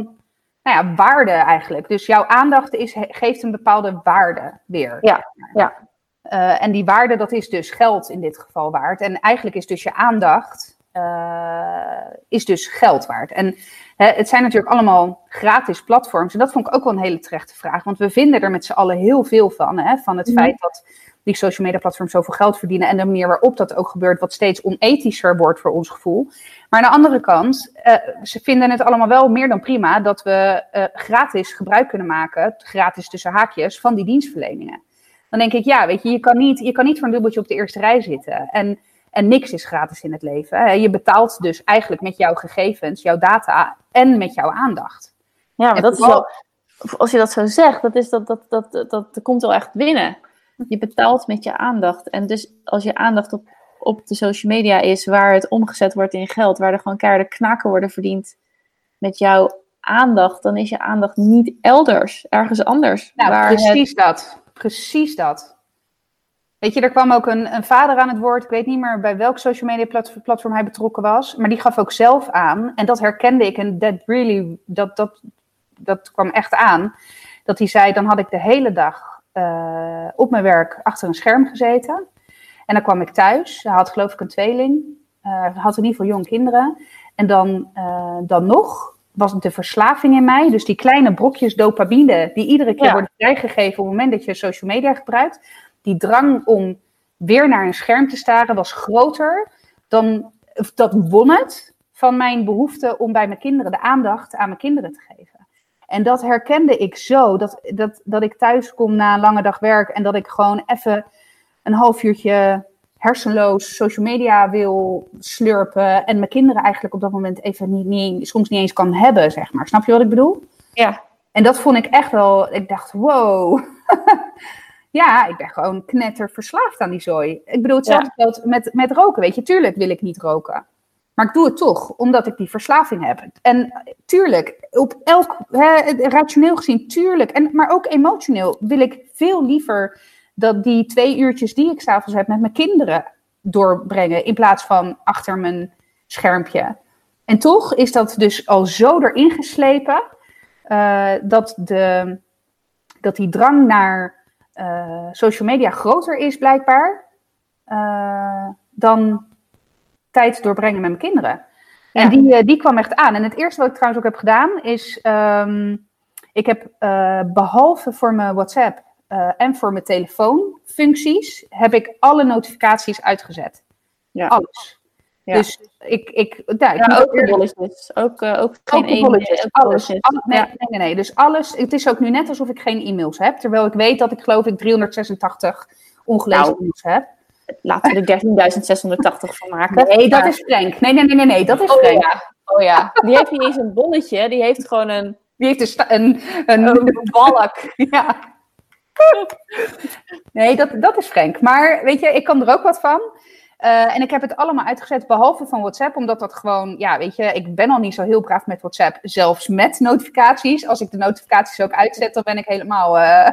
nou ja, waarde eigenlijk. Dus jouw aandacht is, geeft een bepaalde waarde weer. Ja, ja. Uh, en die waarde, dat is dus geld in dit geval waard. En eigenlijk is dus je aandacht, uh, is dus geld waard. En hè, het zijn natuurlijk allemaal gratis platforms. En dat vond ik ook wel een hele terechte vraag. Want we vinden er met z'n allen heel veel van. Hè, van het Mhm. feit dat die social media platforms zoveel geld verdienen. En de manier waarop dat ook gebeurt, wat steeds onethischer wordt voor ons gevoel. Maar aan de andere kant, uh, ze vinden het allemaal wel meer dan prima dat we gratis gebruik kunnen maken, gratis tussen haakjes, van die dienstverleningen. Dan denk ik, ja, weet je, je kan niet, je kan niet voor een dubbeltje op de eerste rij zitten. En, en niks is gratis in het leven. Je betaalt dus eigenlijk met jouw gegevens, jouw data en met jouw aandacht. Ja, maar dat is wel, als je dat zo zegt, dat, is dat, dat, dat, dat, dat komt wel echt binnen. Je betaalt met je aandacht. En dus als je aandacht op, op de social media is, waar het omgezet wordt in geld, waar er gewoon keiharde knaken worden verdiend met jouw aandacht, dan is je aandacht niet elders, ergens anders. Nou, waar het- precies dat. Precies dat. Weet je, er kwam ook een, een vader aan het woord. Ik weet niet meer bij welk social media plat- platform hij betrokken was. Maar die gaf ook zelf aan. En dat herkende ik. En that really, dat, dat, dat kwam echt aan. Dat hij zei, dan had ik de hele dag eh, op mijn werk achter een scherm gezeten. En dan kwam ik thuis. Hij had geloof ik een tweeling. Hij had in ieder geval jonge kinderen. En dan, eh, dan nog was het de verslaving in mij. Dus die kleine brokjes dopamine die iedere keer Ja. worden vrijgegeven op het moment dat je social media gebruikt. Die drang om weer naar een scherm te staren was groter dan, dat won het van mijn behoefte om bij mijn kinderen de aandacht aan mijn kinderen te geven. En dat herkende ik zo, dat, dat, dat ik thuis kom na een lange dag werk en dat ik gewoon even een half uurtje hersenloos social media wil slurpen en mijn kinderen eigenlijk op dat moment even niet, niet, soms niet eens kan hebben, zeg maar. Snap je wat ik bedoel? Ja. En dat vond ik echt wel, ik dacht, wow. ja, ik ben gewoon knetter verslaafd aan die zooi. Ik bedoel, hetzelfde ja. met, met roken, weet je. Tuurlijk wil ik niet roken. Maar ik doe het toch, omdat ik die verslaving heb. En tuurlijk, op elk, hè, rationeel gezien, tuurlijk, en, maar ook emotioneel wil ik veel liever dat die twee uurtjes die ik s'avonds heb met mijn kinderen doorbrengen, in plaats van achter mijn schermpje. En toch is dat dus al zo erin geslepen, uh, dat, de, dat die drang naar uh, social media groter is blijkbaar, uh, dan tijd doorbrengen met mijn kinderen. Ja. En die, die kwam echt aan. En het eerste wat ik trouwens ook heb gedaan is, um, ik heb behalve voor mijn WhatsApp uh, en voor mijn telefoonfuncties heb ik alle notificaties uitgezet. Ja. Alles. Ja. Dus ik, ik, ja, ik ja, ook de bolletjes. Ook, uh, ook geen ook bolletjes. Alles. Bolletjes. alles nee, nee, nee, nee, Dus alles. Het is ook nu net alsof ik geen e-mails heb. Terwijl ik weet dat ik geloof ik 386 ongelezen nou, e-mails heb. Laten we er 13.680 van maken. Nee, dat is Frank. Nee, nee, nee, nee, nee. Dat is oh, Frank. Ja. Oh ja. Die heeft niet eens een bolletje. Die heeft gewoon een... Die heeft een, een, een, een balk. Ja. nee, dat, dat is Frank. Maar weet je, ik kan er ook wat van. Uh, en ik heb het allemaal uitgezet, behalve van WhatsApp, omdat dat gewoon, ja, weet je, ik ben al niet zo heel braaf met WhatsApp, zelfs met notificaties. Als ik de notificaties ook uitzet, dan ben ik helemaal uh,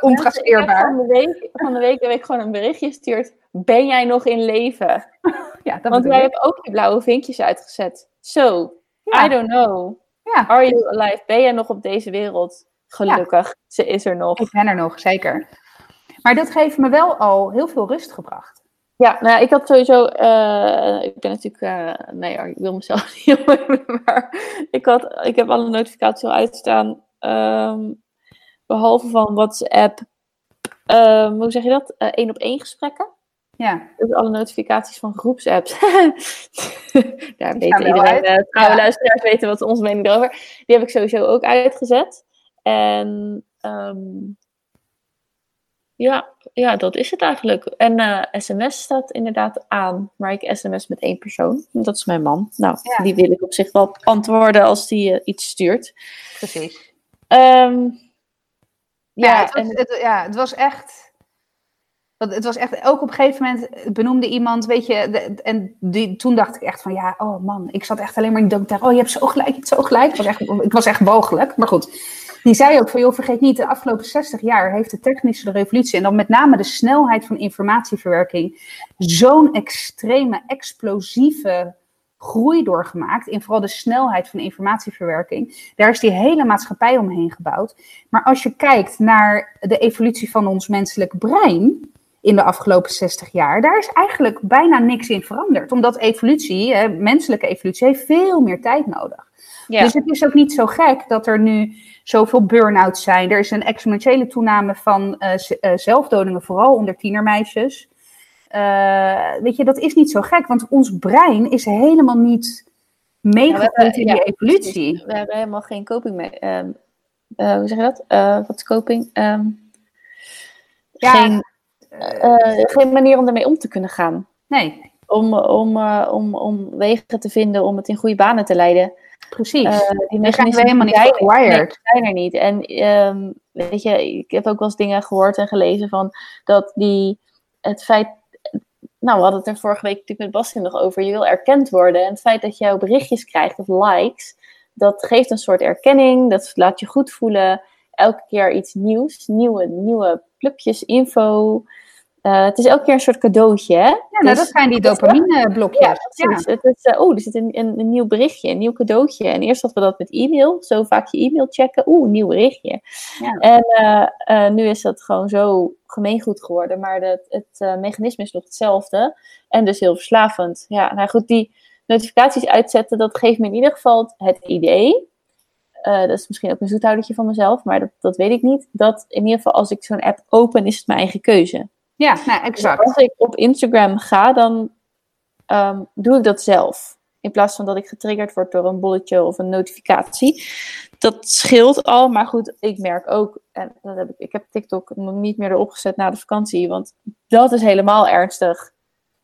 ontraceerbaar. van, de week, van de week heb ik gewoon een berichtje gestuurd, ben jij nog in leven? ja, dat Want jij hebt ook je blauwe vinkjes uitgezet. Zo, so, ja. I don't know. Ja. Are you alive? Ben jij nog op deze wereld? Gelukkig, ja. ze is er nog. Ik ben er nog, zeker. Maar dat heeft me wel al heel veel rust gebracht. Ja, nou ja, ik had sowieso, uh, ik ben natuurlijk, uh, nee ik wil mezelf niet maar ik, had, ik heb alle notificaties al uitstaan, um, behalve van WhatsApp, um, hoe zeg je dat, één op één gesprekken. Ja. Dus alle notificaties van groepsapps. Daar weet iedereen, trouwe ja. luisteraars weten wat onze mening erover. Die heb ik sowieso ook uitgezet. En um, ja, ja, dat is het eigenlijk. En uh, sms staat inderdaad aan, maar ik sms met één persoon. Dat is mijn man. Nou, ja. die wil ik op zich wel antwoorden als die uh, iets stuurt. Precies. Um, ja, ja, het was, en... het, ja, het was echt... Het was echt, ook op een gegeven moment benoemde iemand, weet je, en die, toen dacht ik echt van, ja, oh man, ik zat echt alleen maar in de oh, je hebt zo gelijk, je hebt zo gelijk. Ik was echt, ik was echt mogelijk, maar goed. Die zei ook van, joh, vergeet niet, de afgelopen 60 jaar heeft de technische revolutie, en dan met name de snelheid van informatieverwerking, zo'n extreme, explosieve groei doorgemaakt in vooral de snelheid van informatieverwerking. Daar is die hele maatschappij omheen gebouwd. Maar als je kijkt naar de evolutie van ons menselijk brein, in de afgelopen 60 jaar, daar is eigenlijk bijna niks in veranderd. Omdat evolutie, hè, menselijke evolutie, heeft veel meer tijd nodig. Ja. Dus het is ook niet zo gek dat er nu zoveel burn-outs zijn. Er is een exponentiële toename van uh, zelfdodingen, vooral onder tienermeisjes. Uh, weet je, dat is niet zo gek, want ons brein is helemaal niet meegegroeid ja, in die evolutie. We hebben helemaal geen coping mee. Um, hoe zeg je dat? wat is coping? Um, ja, geen geen manier om ermee om te kunnen gaan. Nee. Om, om, om, om wegen te vinden om het in goede banen te leiden. Precies. Uh, die mechanismen helemaal niet wired. zijn er niet. En um, weet je, ik heb ook wel eens dingen gehoord en gelezen van dat die het feit. Nou, we hadden het er vorige week natuurlijk met Bastien nog over. Je wil erkend worden. En het feit dat je berichtjes krijgt of likes, dat geeft een soort erkenning. Dat laat je goed voelen. Elke keer iets nieuws. Nieuwe, nieuwe plukjes, info. Uh, het is elke keer een soort cadeautje, hè? Ja, nou, dus, dat zijn die dopamine-blokjes. Ja, precies. Ja. Het is, uh, oh, er zit een, een, een, nieuw berichtje, een nieuw cadeautje. En eerst hadden we dat met e-mail. Zo vaak je e-mail checken. Oeh, nieuw berichtje. Ja. En uh, nu is dat gewoon zo gemeengoed geworden. Maar de, het mechanisme is nog hetzelfde. En dus heel verslavend. Ja, nou goed, die notificaties uitzetten, dat geeft me in ieder geval het idee uh, dat is misschien ook een zoethoudertje van mezelf, maar dat, dat weet ik niet. Dat in ieder geval als ik zo'n app open, is het mijn eigen keuze. Ja, nou, exact. Als ik op Instagram ga, dan ehm, doe ik dat zelf. In plaats van dat ik getriggerd word door een bolletje of een notificatie. Dat scheelt al, maar goed, ik merk ook, en dat heb ik, ik heb TikTok nog niet meer erop gezet na de vakantie, want dat is helemaal ernstig.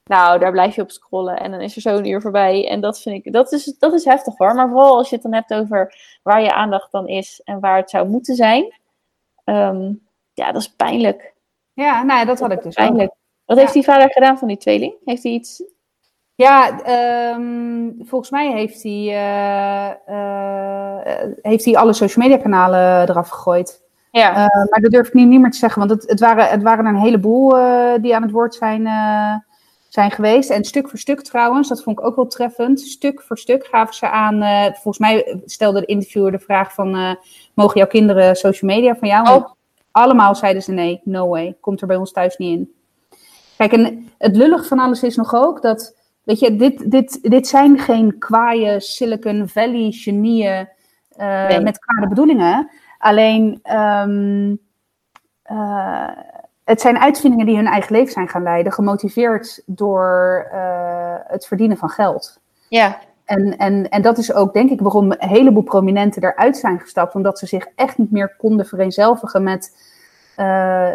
Nou, daar blijf je op scrollen en dan is er zo'n uur voorbij. En dat vind ik, dat is, dat is heftig hoor. Maar vooral als je het dan hebt over waar je aandacht dan is en waar het zou moeten zijn. Ehm, ja, dat is pijnlijk. Ja, nou ja, dat had ik dus ook. Wat Ja. heeft die vader gedaan van die tweeling? Heeft hij iets... Ja, ehm, volgens mij heeft hij, eh, eh, heeft hij alle social media kanalen eraf gegooid. Ja. Eh, maar dat durf ik nu niet meer te zeggen, want het, het, waren, het waren er een heleboel die aan het woord zijn, zijn geweest. En stuk voor stuk trouwens, dat vond ik ook wel treffend. Stuk voor stuk gaven ze aan, volgens mij stelde de interviewer de vraag van, mogen jouw kinderen social media van jou? Oh. Allemaal zeiden ze nee, no way, komt er bij ons thuis niet in. Kijk, en het lullig van alles is nog ook dat, weet je, dit, dit, dit zijn geen kwaaie Silicon Valley genieën eh, Nee. met kwade bedoelingen. Alleen, ehm, eh, het zijn uitvindingen die hun eigen leven zijn gaan leiden, gemotiveerd door eh, het verdienen van geld. ja. En, en, en dat is ook, denk ik, waarom een heleboel prominenten eruit zijn gestapt. Omdat ze zich echt niet meer konden vereenzelvigen met eh,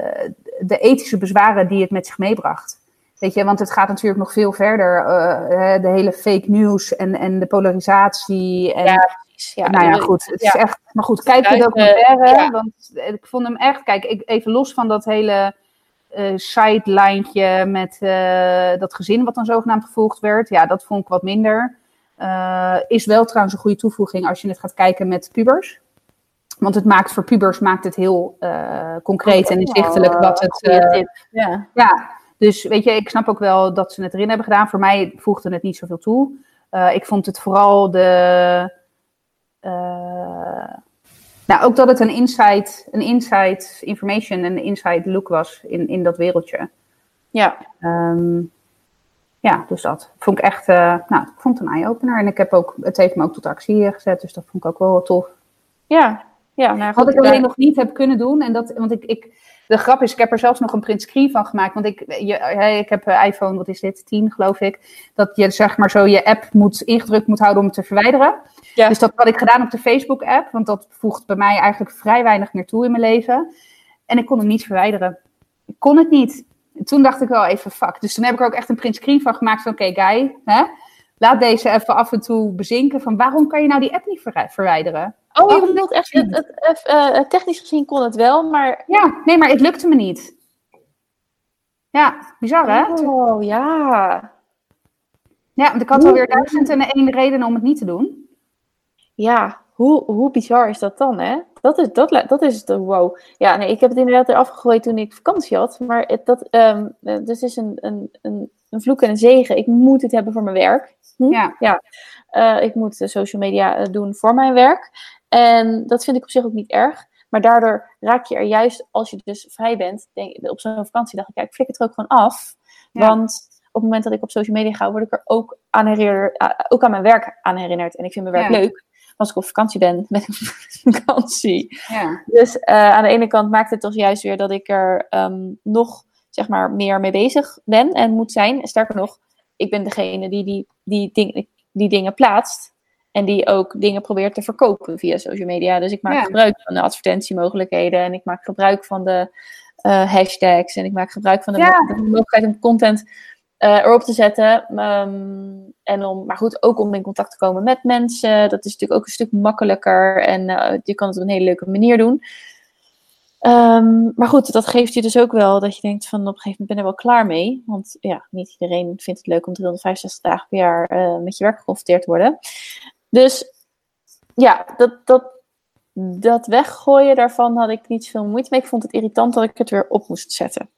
de ethische bezwaren die het met zich meebracht. Weet je, want het gaat natuurlijk nog veel verder. eh, de hele fake news en, en de polarisatie. En, Ja, precies. Ja, nou ja, goed. Het ja. is echt, maar goed, kijk de documentaire. ja. Want ik vond hem echt, kijk, ik, even los van dat hele eh sidelijntje met dat gezin wat dan zogenaamd gevolgd werd. Ja, dat vond ik wat minder. Eh, is wel trouwens een goede toevoeging als je het gaat kijken met pubers. Want het maakt voor pubers maakt het heel eh, concreet en inzichtelijk wat het. Eh. Ja. ja, dus weet je, ik snap ook wel dat ze het erin hebben gedaan. Voor mij voegde het niet zoveel toe. Ik vond het vooral de. nou, ook dat het een inside, een inside information en een inside look was in, in dat wereldje. Ja. Ehm, ja, dus dat vond ik echt. eh, nou, ik vond het een eye-opener. En ik heb ook, het heeft me ook tot actie eh, gezet, dus dat vond ik ook wel tof. Ja. Ja, nou, Wat ik alleen daar- nog niet heb kunnen doen, en dat, want ik, ik, de grap is, ik heb er zelfs nog een print screen van gemaakt. Want ik, je, ik heb een iPhone, wat is dit, 10 geloof ik. Dat je zeg maar zo je app moet, ingedrukt moet houden om het te verwijderen. Ja. Dus dat had ik gedaan op de Facebook app, want dat voegt bij mij eigenlijk vrij weinig meer toe in mijn leven. En ik kon hem niet verwijderen. Ik kon het niet. En toen dacht ik wel even, fuck. Dus toen heb ik er ook echt een print screen van gemaakt van, oké guy, hè, laat deze even af en toe bezinken. Van waarom kan je nou die app niet verwi- verwijderen? Oh, je bedoelt echt, het, het, eh, technisch gezien kon het wel, maar... Ja, nee, maar het lukte me niet. Ja, bizar hè? Oh, ja. Ja, want ik had alweer duizend en één reden om het niet te doen. Ja, hoe, hoe bizar is dat dan, hè? Dat is, dat, dat is de wow. Ja, nee, ik heb het inderdaad eraf gegooid toen ik vakantie had. Maar het, dat, ehm, eh, dus is een, een, een, een vloek en een zegen. Ik moet het hebben voor mijn werk. Hm? Ja. Eh, ik moet de social media eh, doen voor mijn werk. En dat vind ik op zich ook niet erg. Maar daardoor raak je er juist, als je dus vrij bent, denk, op zo'n vakantie dacht ik, ja, ik flik het er ook gewoon af. Ja. Want op het moment dat ik op social media ga, word ik er ook aan, herinner, ah, ook aan mijn werk aan herinnerd. En ik vind mijn werk Ja. leuk. Als ik op vakantie ben, ben ik op vakantie. Ja, Dus eh, aan de ene kant maakt het toch juist weer dat ik er ehm, nog zeg maar, meer mee bezig ben en moet zijn. Sterker nog, ik ben degene die die, die, ding, die dingen plaatst. En die ook dingen probeert te verkopen via social media. Dus ik maak Ja. gebruik van de advertentiemogelijkheden. En ik maak gebruik van de eh, hashtags. En ik maak gebruik van de, Ja. mo- de mogelijkheid om content eh, erop te zetten. Ehm, en om, maar goed, ook om in contact te komen met mensen. Dat is natuurlijk ook een stuk makkelijker. En eh, je kan het op een hele leuke manier doen. Ehm, maar goed, dat geeft je dus ook wel dat je denkt van op een gegeven moment ben ik er wel klaar mee. Want ja, niet iedereen vindt het leuk om 365 dagen per jaar eh, met je werk geconfronteerd te worden. Dus ja, dat, dat, dat weggooien daarvan had ik niet zoveel moeite mee. Ik vond het irritant dat ik het weer op moest zetten.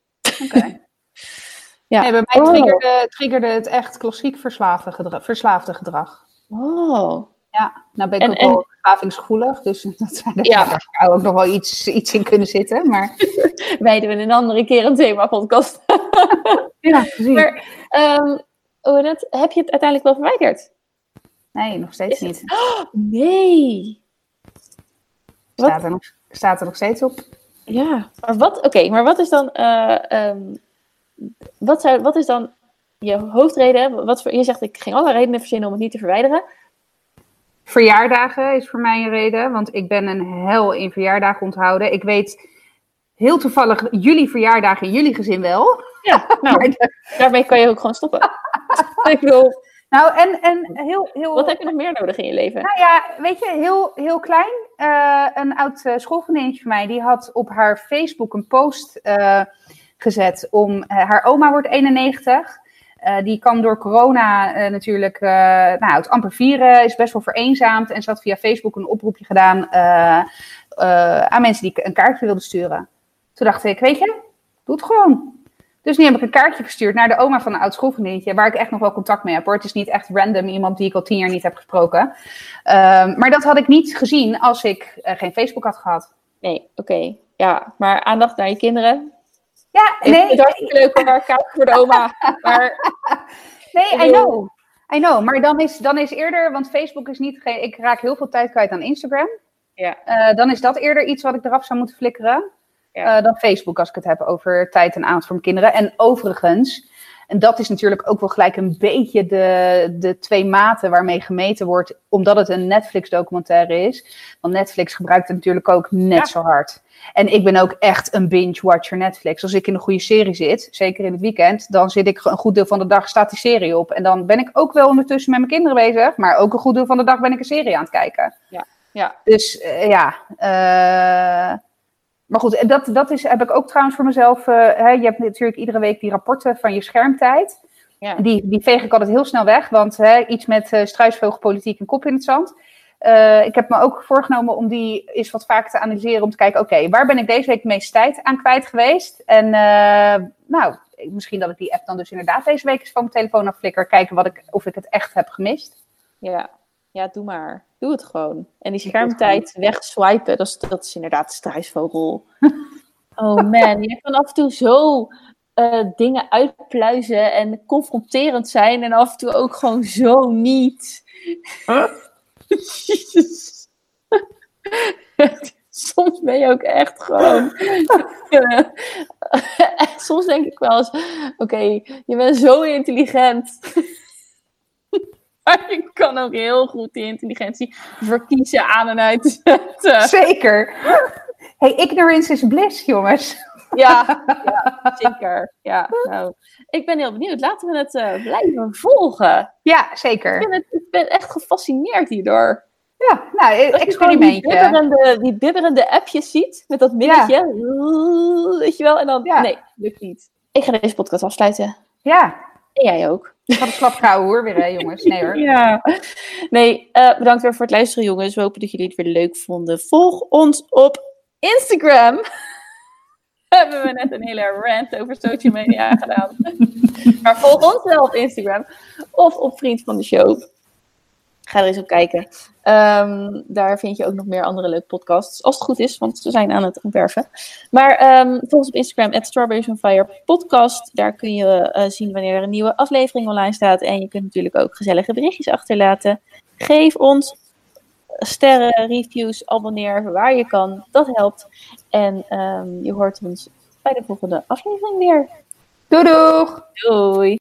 oké. Ja. Nee, bij mij Oh. triggerde, triggerde het echt klassiek verslaafde gedrag, verslaafde gedrag. Oh, Ja, nou ben ik En- ook en- wel verslavingsgevoelig, dus dat ja. daar zou ook nog wel iets, iets in kunnen zitten. Maar wij doen een andere keer een thema-podcast. ja, precies. Maar ehm, hoe heet het? heb je het uiteindelijk wel verwijderd? Nee, nog steeds niet. Nee. Wat? Staat er, nog, staat er nog steeds op. Ja, maar wat, oké, maar wat is dan, eh, ehm, wat, zou, wat is dan je hoofdreden? Wat voor, je zegt, ik ging alle redenen verzinnen om het niet te verwijderen. Verjaardagen is voor mij een reden, want ik ben een hel in verjaardagen onthouden. Ik weet heel toevallig jullie verjaardagen in jullie gezin wel. Ja, nou, daarmee kan je ook gewoon stoppen. ik bedoel, nou, en, en heel, heel... Wat heb je nog meer nodig in je leven? Nou ja, weet je, heel, heel klein. Uh, een oud uh, schoolvriendinnetje van mij, die had op haar Facebook een post uh, gezet om... haar oma wordt 91. die kan door corona natuurlijk nou, het amper vieren, is best wel vereenzaamd. En ze had via Facebook een oproepje gedaan aan mensen die een kaartje wilden sturen. Toen dacht ik, weet je, doe het gewoon. Dus nu heb ik een kaartje gestuurd naar de oma van een oud schoolvriendinnetje, waar ik echt nog wel contact mee heb hoor. Het is niet echt random iemand die ik al tien jaar niet heb gesproken. Um, maar dat had ik niet gezien als ik geen Facebook had gehad. Nee, oké. Ja, maar aandacht naar je kinderen. Ja, nee. Het is leuk om kaart voor de oma. maar... Nee, I know. I know. Maar dan is, dan is eerder, want Facebook is niet. Ik raak heel veel tijd kwijt aan Instagram. Ja. Uh, dan is dat eerder iets wat ik eraf zou moeten flikkeren. Ja. Uh, dan Facebook als ik het heb over tijd en aandacht voor mijn kinderen. En overigens, en dat is natuurlijk ook wel gelijk een beetje de, de twee maten waarmee gemeten wordt, omdat het een Netflix-documentaire is. Want Netflix gebruikt het natuurlijk ook net ja. zo hard. En ik ben ook echt een binge-watcher Netflix. Als ik in een goede serie zit, zeker in het weekend, dan zit ik een goed deel van de dag, staat die serie op. En dan ben ik ook wel ondertussen met mijn kinderen bezig, maar ook een goed deel van de dag ben ik een serie aan het kijken. Ja, ja. Dus uh, ja, uh, maar goed, dat, dat is, heb ik ook trouwens voor mezelf. Uh, hè, je hebt natuurlijk iedere week die rapporten van je schermtijd. Ja. Die, die veeg ik altijd heel snel weg, want hè, iets met uh, struisvogelpolitiek en kop in het zand. Uh, ik heb me ook voorgenomen om die eens wat vaker te analyseren. Om te kijken, oké, okay, waar ben ik deze week de meeste tijd aan kwijt geweest? En nou, misschien dat ik die app dan dus inderdaad deze week eens van mijn telefoon afflikker. Kijken wat ik, of ik het echt heb gemist. Ja, ja, doe maar. Doe het gewoon. En die schermtijd wegswipen, dat is, dat is inderdaad struisvogel. oh man, je kan af en toe zo uh, dingen uitpluizen en confronterend zijn en af en toe ook gewoon zo niet. Huh? Soms ben je ook echt gewoon. Soms denk ik wel eens: oké, okay, je bent zo intelligent. Maar je kan ook heel goed die intelligentie verkiezen aan en uit te zetten. Zeker. Hey, ignorance is bliss, jongens. Ja, ja zeker. Ja, nou, ik ben heel benieuwd. Laten we het uh, blijven volgen. Ja, zeker. Ik ben, het, ik ben echt gefascineerd hierdoor. Ja, nou, experimentje. Die bibberende, die bibberende appjes ziet, met dat middetje. Ja. Weet je wel? En dan, ja. nee, lukt niet. Ik ga deze podcast afsluiten. Ja. En jij ook. Ik ga de klap houden hoor, weer hè, jongens. Nee hoor. Ja. Nee, uh, bedankt weer voor het luisteren, jongens. We hopen dat jullie het weer leuk vonden. Volg ons op Instagram. Hebben we net een hele rant over social media gedaan. maar volg ons wel op Instagram of op Vriend van de Show. Ga er eens op kijken. Um, daar vind je ook nog meer andere leuke podcasts. Als het goed is, want ze zijn aan het ontwerpen. Maar um, volg ons op Instagram, at Strawberries on Fire podcast. Daar kun je uh, zien wanneer er een nieuwe aflevering online staat. En je kunt natuurlijk ook gezellige berichtjes achterlaten. Geef ons sterren, reviews, abonneer waar je kan. Dat helpt. En um, je hoort ons bij de volgende aflevering weer. Doei doeg! Doei!